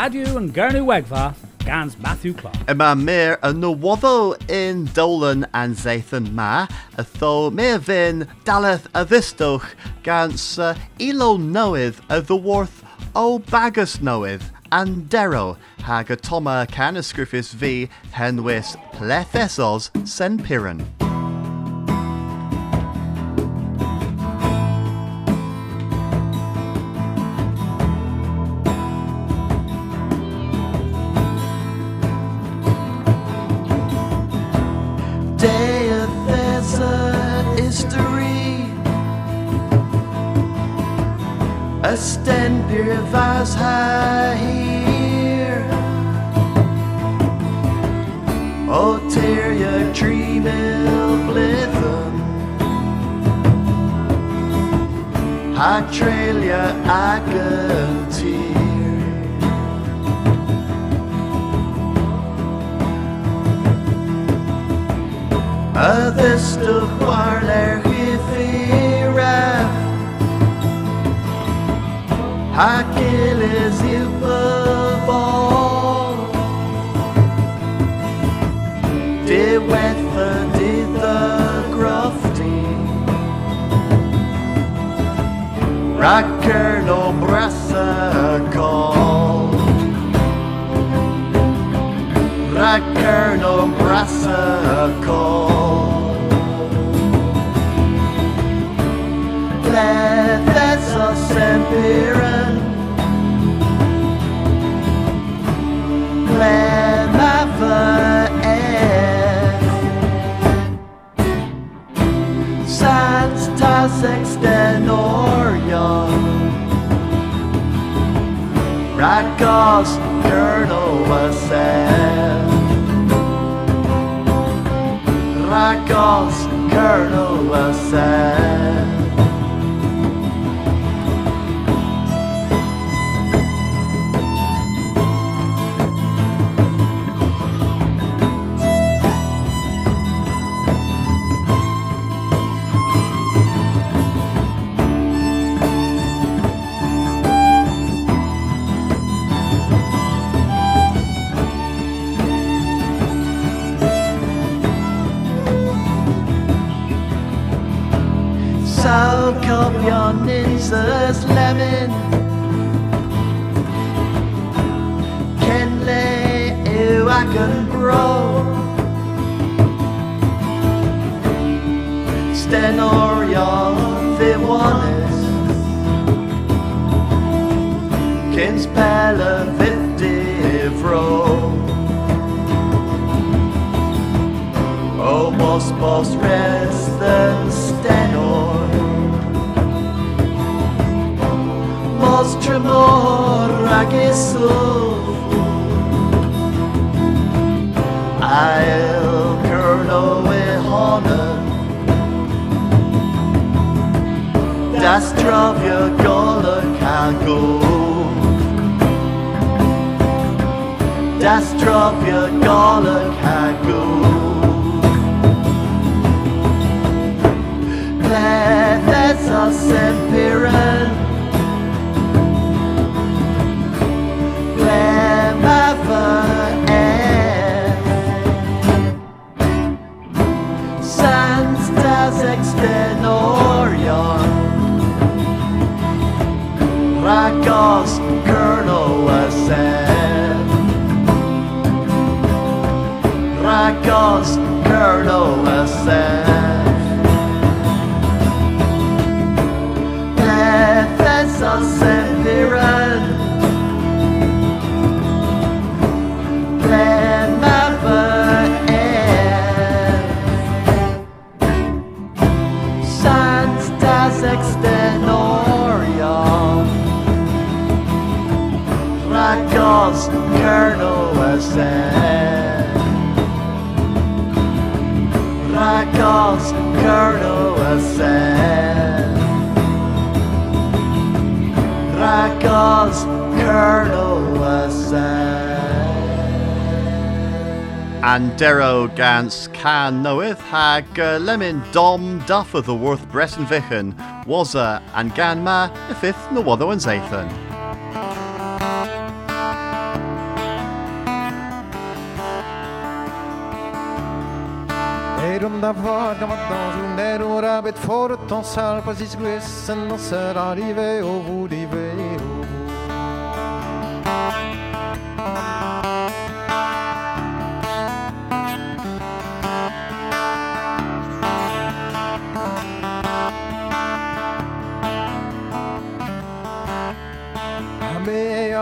Radio and Gernu Wegva, Gans Matthew Clark. Yma mir y nywoddo in Dolan and Zathan ma, a tho mir fin daleth a ddistwch gans uh, ilo newydd y ddworth o bagus newydd Andero hag y toma can henwys plethessos sen piran. Sten Pyrvas here. O Teria Dreamil Blitham Hydralia Agantir Others to Warler Hifiraf Achilles you ball De weather did the grafty Rocker no brassa call. Rocker no brassa call. That's us and Rakos Colonel was said Rakos Colonel was said ninjas lemon. Can lay I can grow Stenorion Viwanis Kins Pella Vitivro Almost post rest the stenor Most tremor agisul I'll curl with honor. Das zdrowie gole kago Das gole kago That's us and Gods, Colonel. And Dero Gans can knoweth hag uh, lemon dom duff of the worth Breton vichen, waza uh, and ganma the fifth no other and zathan. om da var gammalt dans Under åra bet for å ta sal på sitt gwissen Og sør arrive og hvor de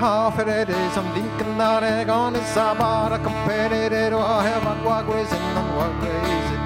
Hagan me hafere som vinken där är gone sabara compare och have a guagres and non guagres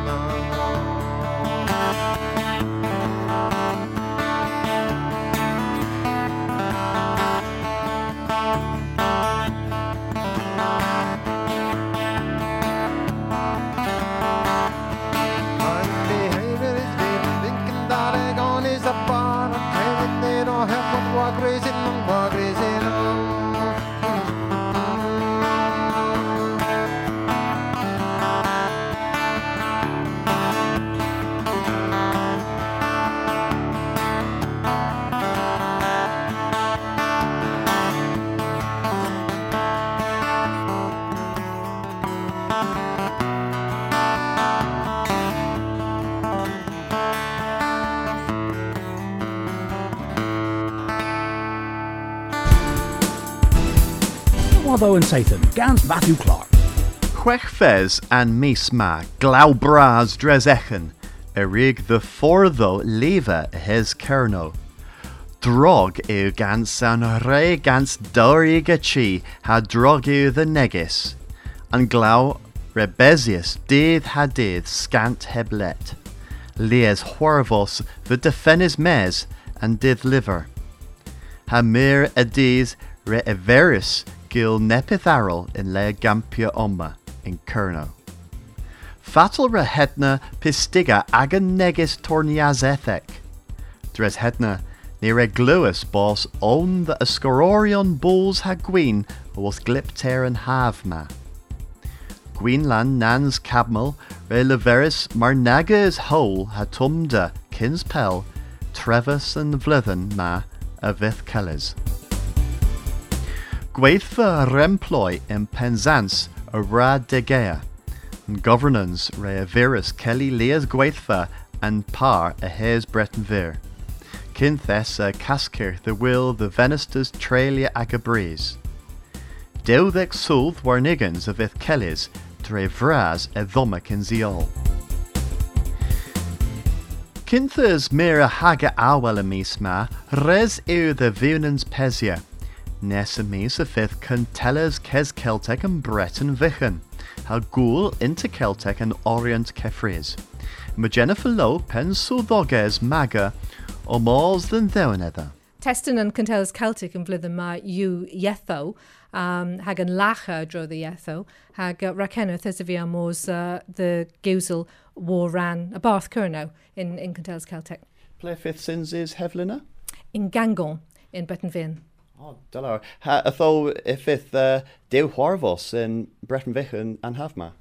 And Sathan, gans Matthew Clark. Chwech fes an mis ma, glaw bras dres erig the fortho leva hes kerno. Drog eu gans an re gans dorig a chi ha drog eu the negis, and glau rebesius dydd ha scant heblet. Lies horvos the defenis mes and dydd liver. Ha mir a re everis gil nepith aral in le gampia oma in Kerno. Fatal re hetna pistiga agan negis torniaz ethek. Dres hetna ni re gluas bos on the ascororion bulls ha gwyn was glipter and havma. Gwynland nans cabmal re leveris marnagas hole ha tumda kins trevis and vlythen ma a vith kellers. Gweithfa remploi in Penzance a ra degea, and governance re virus Kelly Leas Gweithfa and par a hes Breton vir. Kinthes a cascir the will the venistas trelia ag a breeze. Dewdec sulth war niggans of ith Kellys dre vras e dhomac in ziol. Kinthes mira haga awel a misma, res ew the vunans pesia, Nes y mis y ffydd cyntellers Celtic and Breton Vichen, ha gŵl inter Celtic yn Orient Cefrys. Mae Jennifer Lowe pen swddoges maga o mors ddyn ddewn edda. Testyn yn Cyntellers Celtic yn flyddyn mae yw ietho, um, hag yn lacha dro the Yetho, hag racenwth ys y fi mors uh, the gewsel war ran a Barth Curnow in, in Cyntellers Celtic. Ple fifth sins is Heflina? In Gangon in Breton Oh, dylar. Ha, ytho ifydd uh, dew hwarfos yn Breton Vichen an Hafma?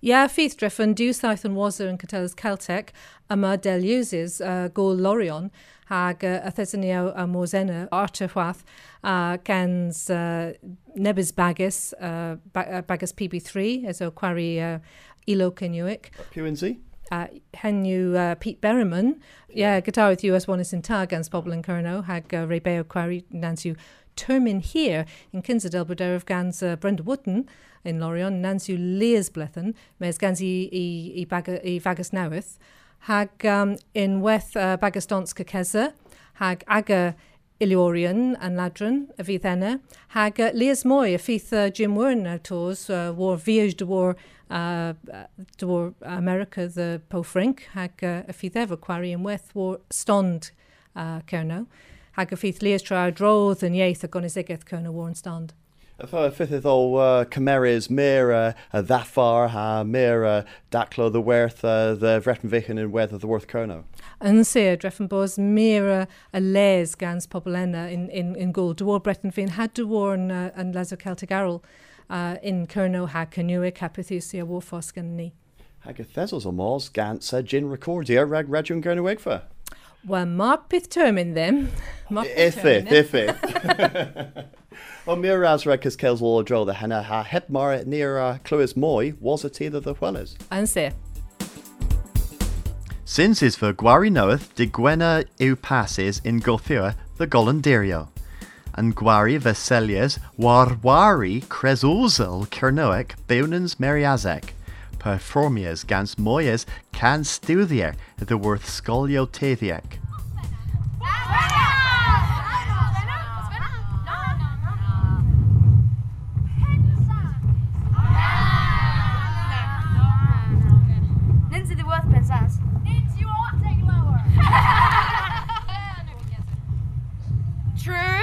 Yeah, Feith Driffen, due south and wazer in Catellas Celtic, yma del uses uh, go Lorion, hag uh, a thesynio a mosena archahwath uh, gans uh, nebys bagus uh, ba uh, bagus PB3 as o quarry uh, ilo Kenuic. PNZ? Uh, henw uh, Pete Berryman, yeah, guitar with US One is in tag against Pobl and Kerno, hag uh, Rebeo Quarry Nancy termin here in Kinsadel Berder of gans uh, Brenda Wooden in Lorion, Nancy Leas Blethen, mes gans i, i, i, i hag um, in weth uh, Bagus hag aga Iliorian and Ladron a enna. Hag uh, Leas Moy a uh, Jim Wern a tos uh, war viage de war uh, de war America the Po Frink hag uh, a fydd quarry yn weth war stond uh. hag y ffeith leis tra drodd yn ieith ac onesigaeth cwn o warn stand. Fythydd o uh, cymerys mir uh, a ddaffar ha mir uh, daclo the werth uh, the vrettenvichen yn wedd the worth kerno. Yn se, dreffyn bos mira a les gans pobl enna in, in, in gwl. Dwar Brettenfin had dwar yn, uh, yn Lazo Celtic Arol uh, in Kerno ha cynwyr capithysi a warfos gan ni. Hag y thesels o mors gans a gin recordia rag radion gyrnywegfa. Wel, mar pith termin ddim. Mar pith Ifith, termin, ifith. O mir as reg cys caels all dro the henna ha hep mar near uh, Clywys Moy was a teeth of the Wellers. Yn se. Since is for Gwari knoweth de Gwena yw passes in Gothia the Golanderio. And Gwari Veselias warwari cresulzel Kernoek beunens meriazek. Performias gans moyes can stuthier the worth scolio tethiek. Ninsi the worth pensas. Ninsi True.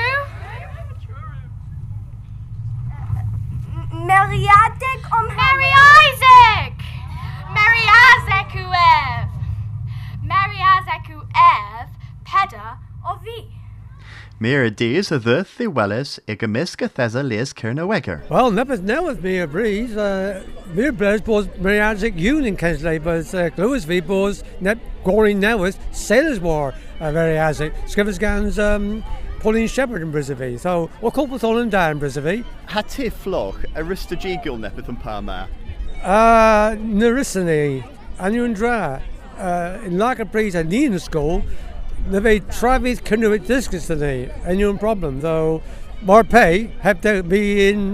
Meriadek om Mary Isaac. Mary Isaac Ev. Mary Isaac Ev. Peda of thee. Mira dees a the the Wellers igamiska thesa lias Kernoeger. Wel, nepeth newydd mi y bryd, uh, mi'r bryd bod Mariadig Ywn yn Kensley, but uh, glywys fi bod nep gori newydd, Sailors War a Mariadig, sgrifys gans um, Pauline Shepherd yn bryd fi. So, o cwbl thol yn da yn bryd fi. Ha ti floch arista gigil nepeth yn parma. Uh, Narissa ni, anu yn dra, uh, yn lag y bryd a ni yn na fe trafydd cynwyd disgus yn ni, anu yn problem, though mar pay heb de fi yn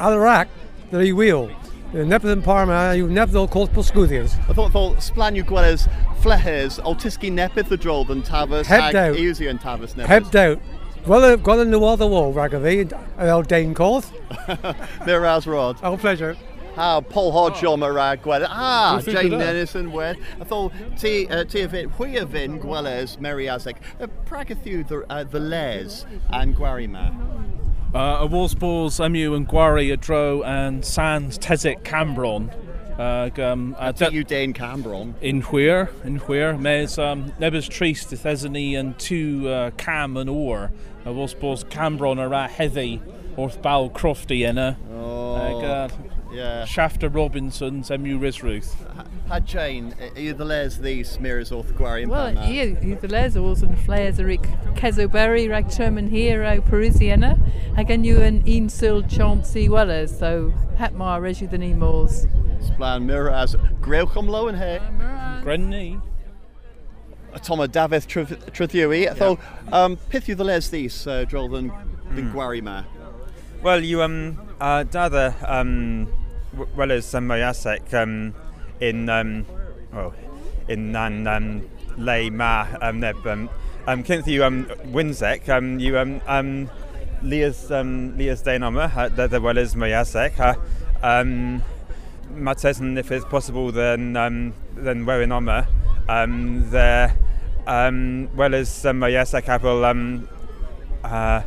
ar y rac, that i wheel. Nepeth yn Parma, yw nepeth o'r cwlt posgwyddians. I thought thought splan you gwelers flehes altisgi nepeth the droll than tavas doubt. easy and tavas nepeth. Heb doubt. Gweld gweld yn nywodd o wol rag o fi, fel Dane Corth. Miraz rod. Oh, pleasure. Ah, Paul Hodge on my rag. Ah, Wrth i Jane gyda. Denison wed. I thought ti uh, ti a fin hwy a fin gwelers Mary Azek. Uh, the uh, the les and Gwarima. Uh, a Wolfsballs, Emu and Gwari, a Dro, and Sans Tezik Cambron. Uh, um, uh, you Dane Cambron. in Huir, in Huir, mes um, nebys trist Thesany and two uh, Cam and Or. A Wolfsballs Cambron a ra heddi wrth bal crofty yna. Oh, Ag, uh, yeah. Shafter Robinson's Emu Risruth. Had Jane, are you the les these smears off Gwari Wel, ie, i the les oes yn ffles yr ic Cesoberry rag Sherman here o Parisiana ag yn yw yn un syl chomps i weles, so het mar resiw dyn ni mors. Splan Miraz. Grewchom lo and he. Grenny. Toma Davith Truthiwi. I thought um pith the les these uh, droll than the Gwarima. Well, you um uh dada um w- well as um, Mayasek um in um oh in nan um lay ma um neb um um kynth you um Winsek um you um um Leas um Leas Dainama uh, dada well as Mayasek uh, um Matesen if it's possible then um then wearing armor um the um well as um, Mayasek apple um uh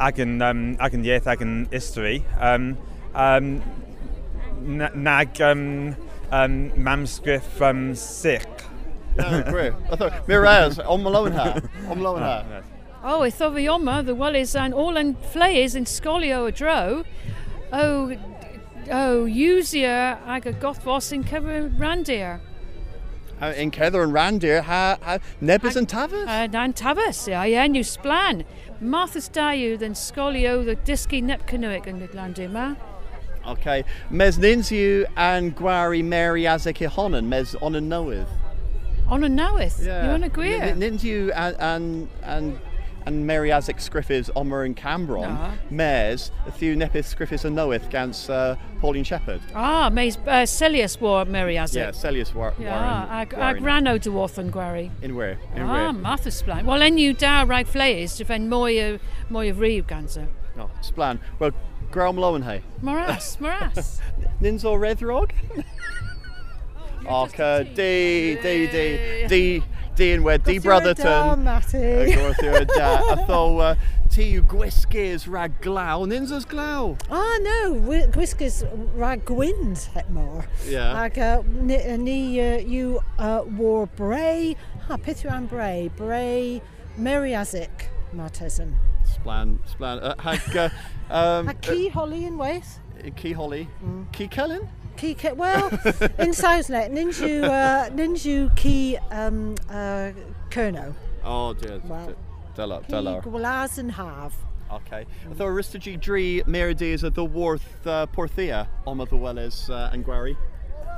ag yn, um, ag yn ieith ag yn history. Um, um, nag um, um, mamsgriff um, sick. No, grew. I thought, Miraz, on Malone ha. On Malone ha. Oh, it's the Yoma, the Wallis and all and Flayers in Scolio a dro. Oh, oh, Usia, I got Gothvos in Kevin Randir. Uh, in Kether and Randir, ha, ha, Nebus and Tavus? Uh, and Tavus, yeah, yeah, new splan. Martha's Dayu, then Scolio, the Diski Nepkanuik and Glandir. Okay. Mes Ninsiu and Gwari Mary Azek Ihonan, Mes on and knoweth. On a? You want to agree? Ninsiu and, and, and and Mary Azek Scriffis Omer and Cambron. Mares, a few Nepis Scriffis and Knoweth against uh, Pauline Shepherd. Ah, Mays uh, Celius war Mary Azek. Yeah, Celius War. Ja, ag, ag rano dwarth yn gwari. In where? In Ah, where? Martha Splan. Wel, en yw da rhaid fleis, dy fen mwy o, mwy o rhyw gansa. No, Splan. Well, Graham Lowenhay. Morass, Morass. Ninzo Redrog? Oca, D, D, D, D, D and where D Brotherton. Matty. Go through a da. I thought, uh, T Gwiskis rag glow, Ninza's glow. Ah, no, wi- Gwisgus rag gwynd het more. Yeah. Ag uh, ni, uh, ni uh, you uh, wore bray, ha, pithu am bray, bray, Mary Azik, Martesan. Splan, Splan. Uh, hag, uh, um, A key holly in Wales? uh, Key Holly. Key Kellen? Key, ke- well, in Sousnet, ninju, uh, ninju key um, uh, Kerno. Oh, dear. Well, Della, Della. Gwlaz and Have. Okay. I thought Aristogy Dree Merides of the Worth uh, Porthia, Oma the Welles uh, and Gwari.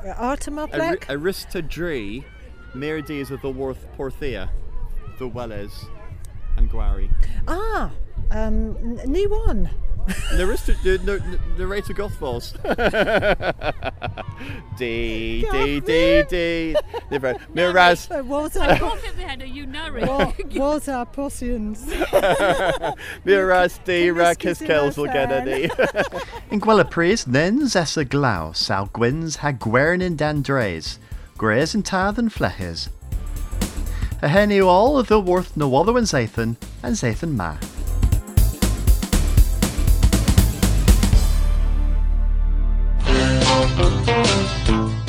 Artema Ari- Plek? Arista Dree Merides of the Worth Porthia, the Welles and Gwari. Ah, um, n- ni one. Narista, the, the, the rate of Gothfalls. D, D, D, D. Never. Miraz. Was I our, can't they had a unari. what was our potions? Miraz D, Rakis Riscus in Kells will get a D. In Gwella Pris, then Zessa Glau, Sal Gwyn's ha Gwern in Dandres, Grays and Tarth and Fleches. A henny all of the worth no other than Zathan and Zathan Ma.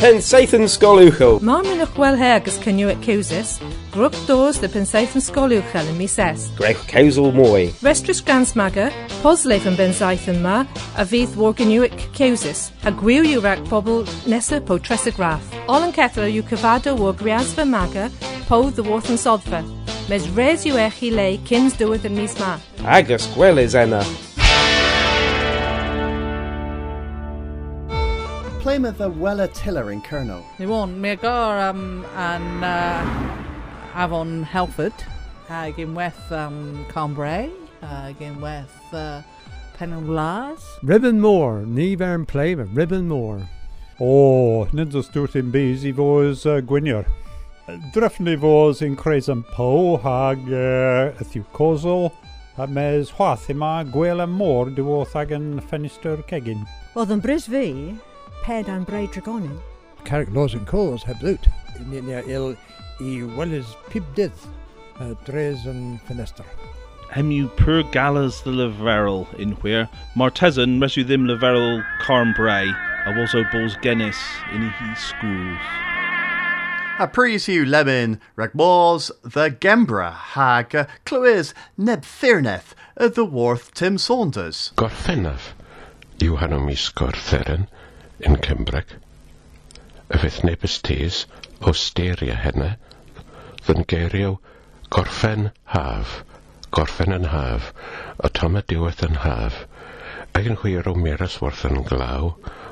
Pensaeth yn Sgoliwchol. Mae'n mynd o'ch wel her gys cynnyw at Cewsys, grwp dos dy Pensaeth yn Sgoliwchol yn mis es. Greg Cewsol mwy. Restrys Gransmaga, posleif yn Bensaeth yn ma, a fydd wargynyw at Cewsys, a gwyw yw rhaid pobl nesaf po tresig raff. Ol yn cethla yw cyfado o griasfa maga, po ddywarth yn sodfa. Mes res yw eich i lei cyns dywydd yn mis ma. Agos gwelys enna. Plymouth the Weller Tiller in Kerno. Ni won, mi agor um, an uh, Avon Helford, ag unwaith um, Cambrai, ag unwaith uh, Penwlas. Ribbon Moor, ní bhar an play with Ribbon Moor. Oh, nid os dúirt in bís i fós uh, gwynir. Drefn i fós in creis yn po hag uh, ythiw cosol a mes hwath yma gwel y môr diwoth ag yn ffenestr cegin. Wel, yn brys fi, ped an braid dragonin. Carrick Laws and Coles heb loot. Nia il i wellis pib dydd. Uh, dres yn ffenestr. Hemu pur galas the leverel in where Martezan resu them leverel Carnbray a also balls Guinness in he schools. A pris yw lemon rag mors the Gembra hag clywys neb fearneth of the worth Tim Saunders. Gorffennaf yw hanw mis gorfferen in Cymbraeg. Y fydd nebys tis o steria henne, ddyn geiriw gorffen haf, gorffen yn haf, o tom y diwedd yn haf, ac yn hwyr o miras wrth yn glaw,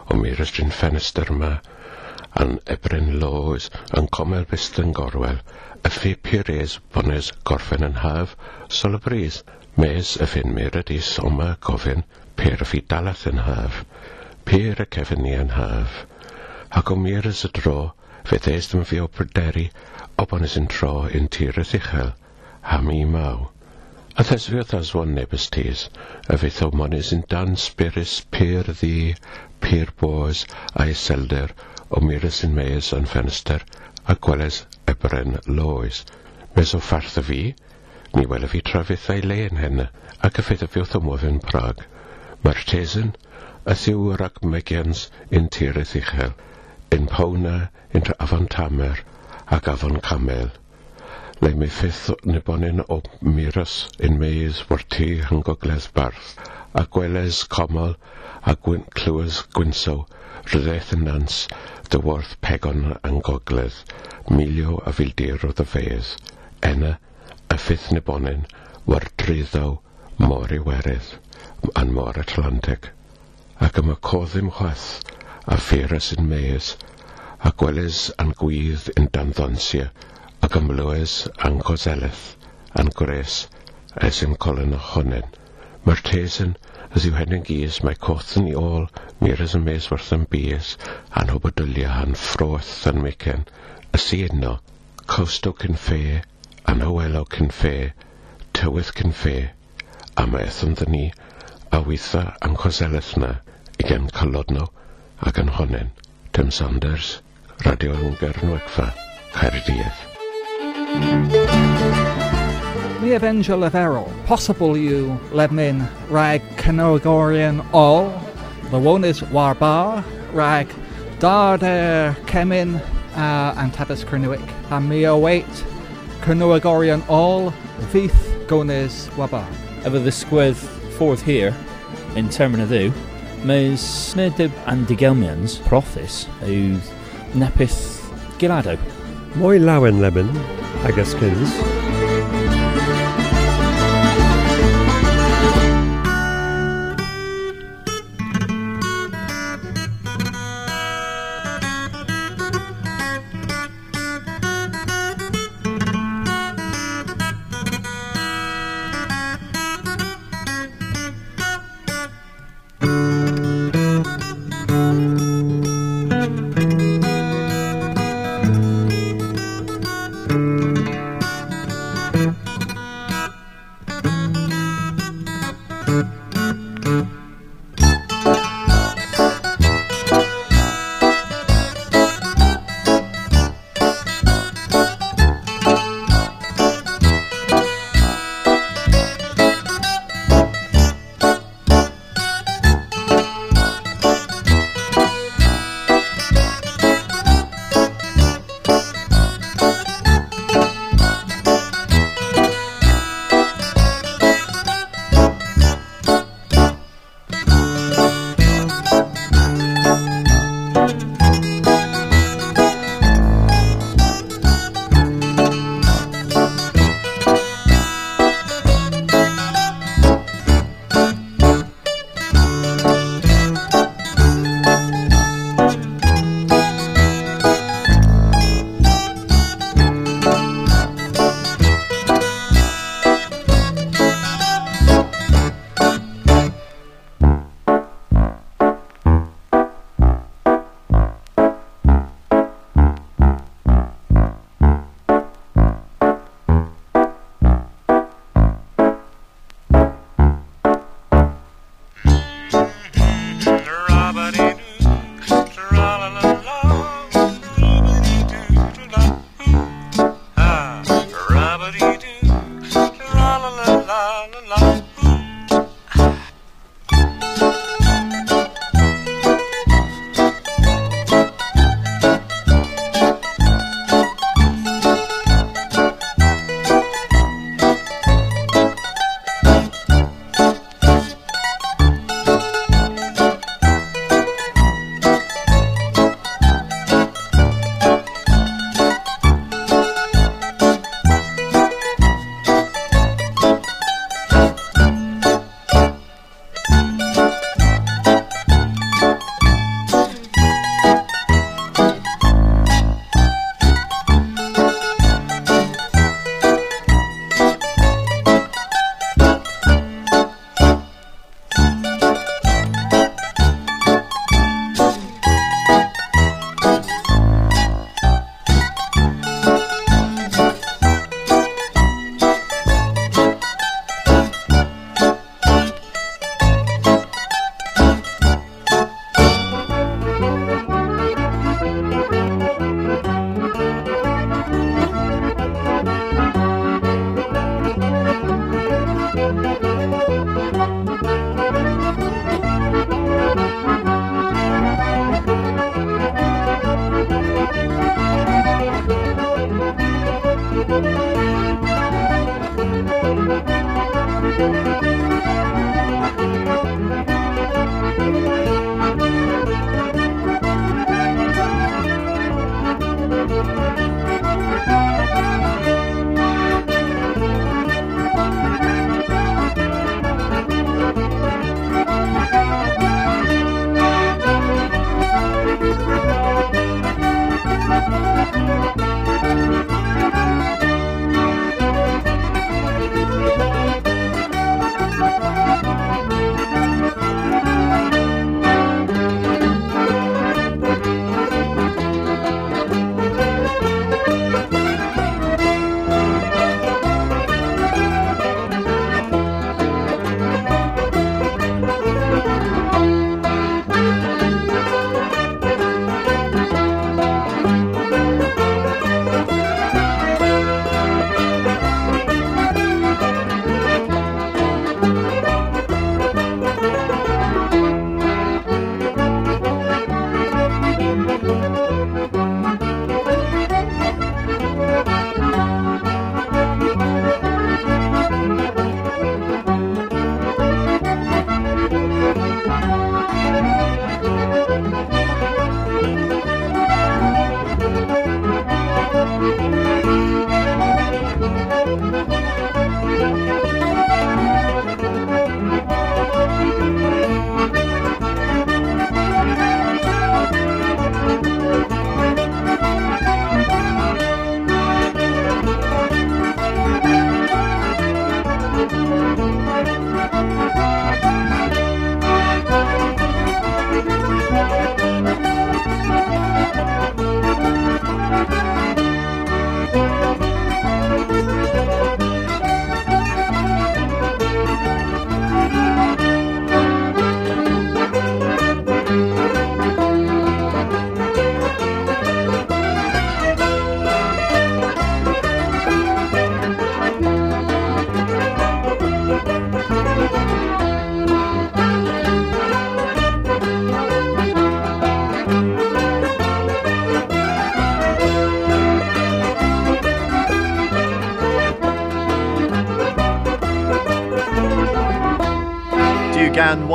o miras dyn ffenestr yma, an ebryn loes yn comer byst yn gorwel, y ffi pyres bones gorffen yn haf, sol y bris, mes y ffyn mir y oma gofyn, per y ffi dalath yn haf. Per y cefn ni yn haf, ac o miras y dro, fydd eist yn fi o pryderu, o bones yn tro yn tireth uchel, ham i maw. A thesfiodd aswan nebys tis, a fydd o mones yn dan spiris per ddi, per bos a iselder, o miras yn mees yn ffenester, a gweles ebren loes. Mes o ffarth y fi, ni wel y fi trafydd ei le yn henne, ac y fydd y fiwth o mwfyn Prag. Mae'r tesyn, a thiwr ac mygians yn tirith uchel, yn powna yn afon tamer ac afon camel. Le mi ffith nibonin o miras yn meis wrti yn gogledd barth, a gweles comol a gwyn clywys gwynso, rydeth yn nans dyworth pegon yn gogledd, milio a fildir o ddyfeis, ena a ffith nibonin war dryddaw mor Iwerydd, yn mor Atlantic ac yma codd chwath, a pheras yn mes, a gweles an gwydd yn danddonsia, ac ymlywes an gozeleth, an gres es yn colyn honen, Mae'r tesyn as yw hen yn gys, mae coth yn i ôl, miras yn mes wrth yn bys, a'n hobodylia han ffroeth yn micen, y syno, cawsto cyn ffe, anhywelo cyn ffe, tywydd cyn ffe, a mae ethon dyn ni, a weitha yn coseleth na i gen calodno ac yn honen Tim Saunders Radio Gernwegfa Caerdydd. Mi evangel leferol, possible you ledmin rag canogorian all, the one is warba, rag dard er kemin uh, and tabas kernuik, and mi await canogorian all, vith gones waba. Efo the sgwedd ffordd here, in Terminadw, mae snedib and digelmians, proffus, yw nepith gilado. Mwy lawen lemon, agus kins.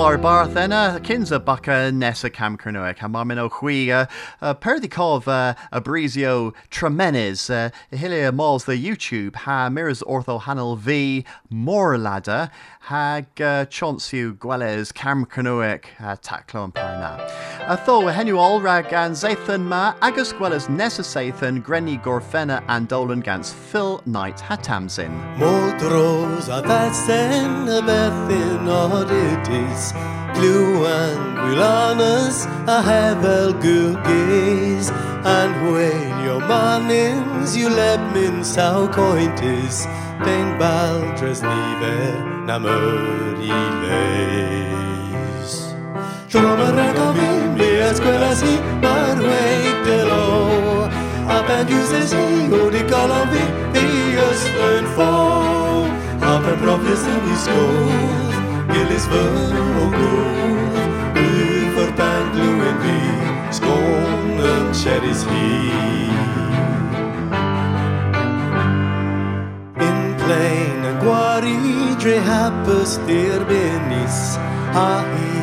War barth enna kinsa baka nessa cam cernuic ha mar min chuige perdi cóh a brisio tremenis uh, hilia malls the YouTube ha mirrors ortho hanel v more ladder hag uh, chonsú gweles cam cernuic uh, parna. A tho a henuol rag an zaithan ma agus nessa saithan grenny gorfena and dolan gans Phil Knight hatamsin. Modros a ddasen y berthyn odidus Glwan gwylanus a hefel gwgys An hwylio manins yw lebmin saw cointus Den baldres nifer na myr Trom y reg o fi mi ysgweles hi ma'r weig dy lo A ben gwsys hi o di fi fi ysgwyn ffo A ben profis yn i sgwrs Gillis fy o gwrdd Yfyr ben glwyn fi Sgôn yn siedis hi In plain yn gwari dre hapus dir benis A i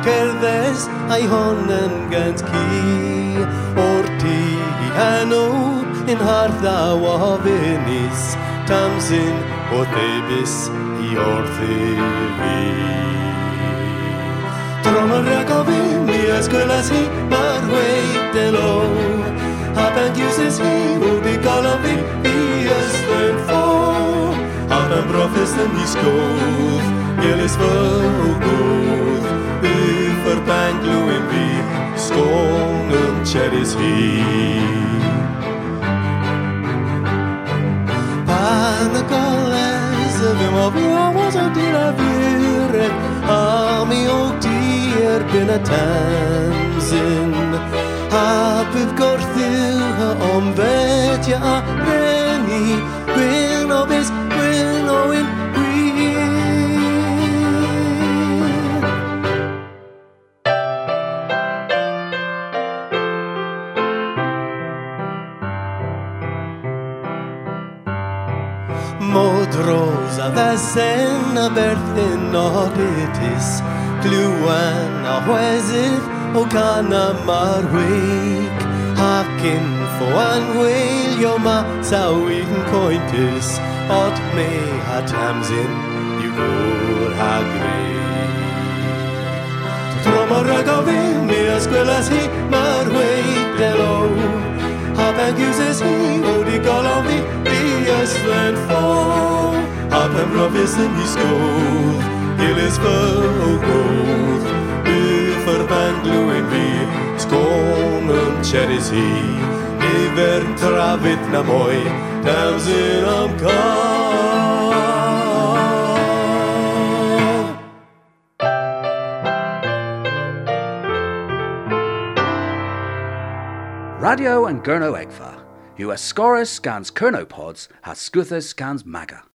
o cerddes a'i hon yn gant ci O'r ti i hanw in hartha o benis Tamsin o thebus i orthu fi Trom yn rhaid o fi mi ysgwylas hi ma'r weid elo A ben diwsys hi galon fi i ysgwyn ffo A ben broffus yn i sgwdd Gilys fy o gwrdd Yff yr ben glwyn fi Sgôn yn cheris hi Pan y goles y fy mo fi o was o dyn a fyr A mi o berthyn o rytis Glwan a hwesydd o gan a mar weig Ac yn ffo anweilio ma sawyd yn coentus Od me a tamsyn yw gwr a greu Trom o rag o fi mi ysgwylas hi mar weig delo A ben gwsys hi o di golon fi i yslen ffo A ben brofus yn i sgwdd Gilys fy o gwrdd Bydd yr ben glwyn fi Sgôn yn cheris hi Nifer trafod na mwy Tamsyn am cael Radio an Gernewegva. Are Scorus scans Kernopods, has Scuthus scans Maga.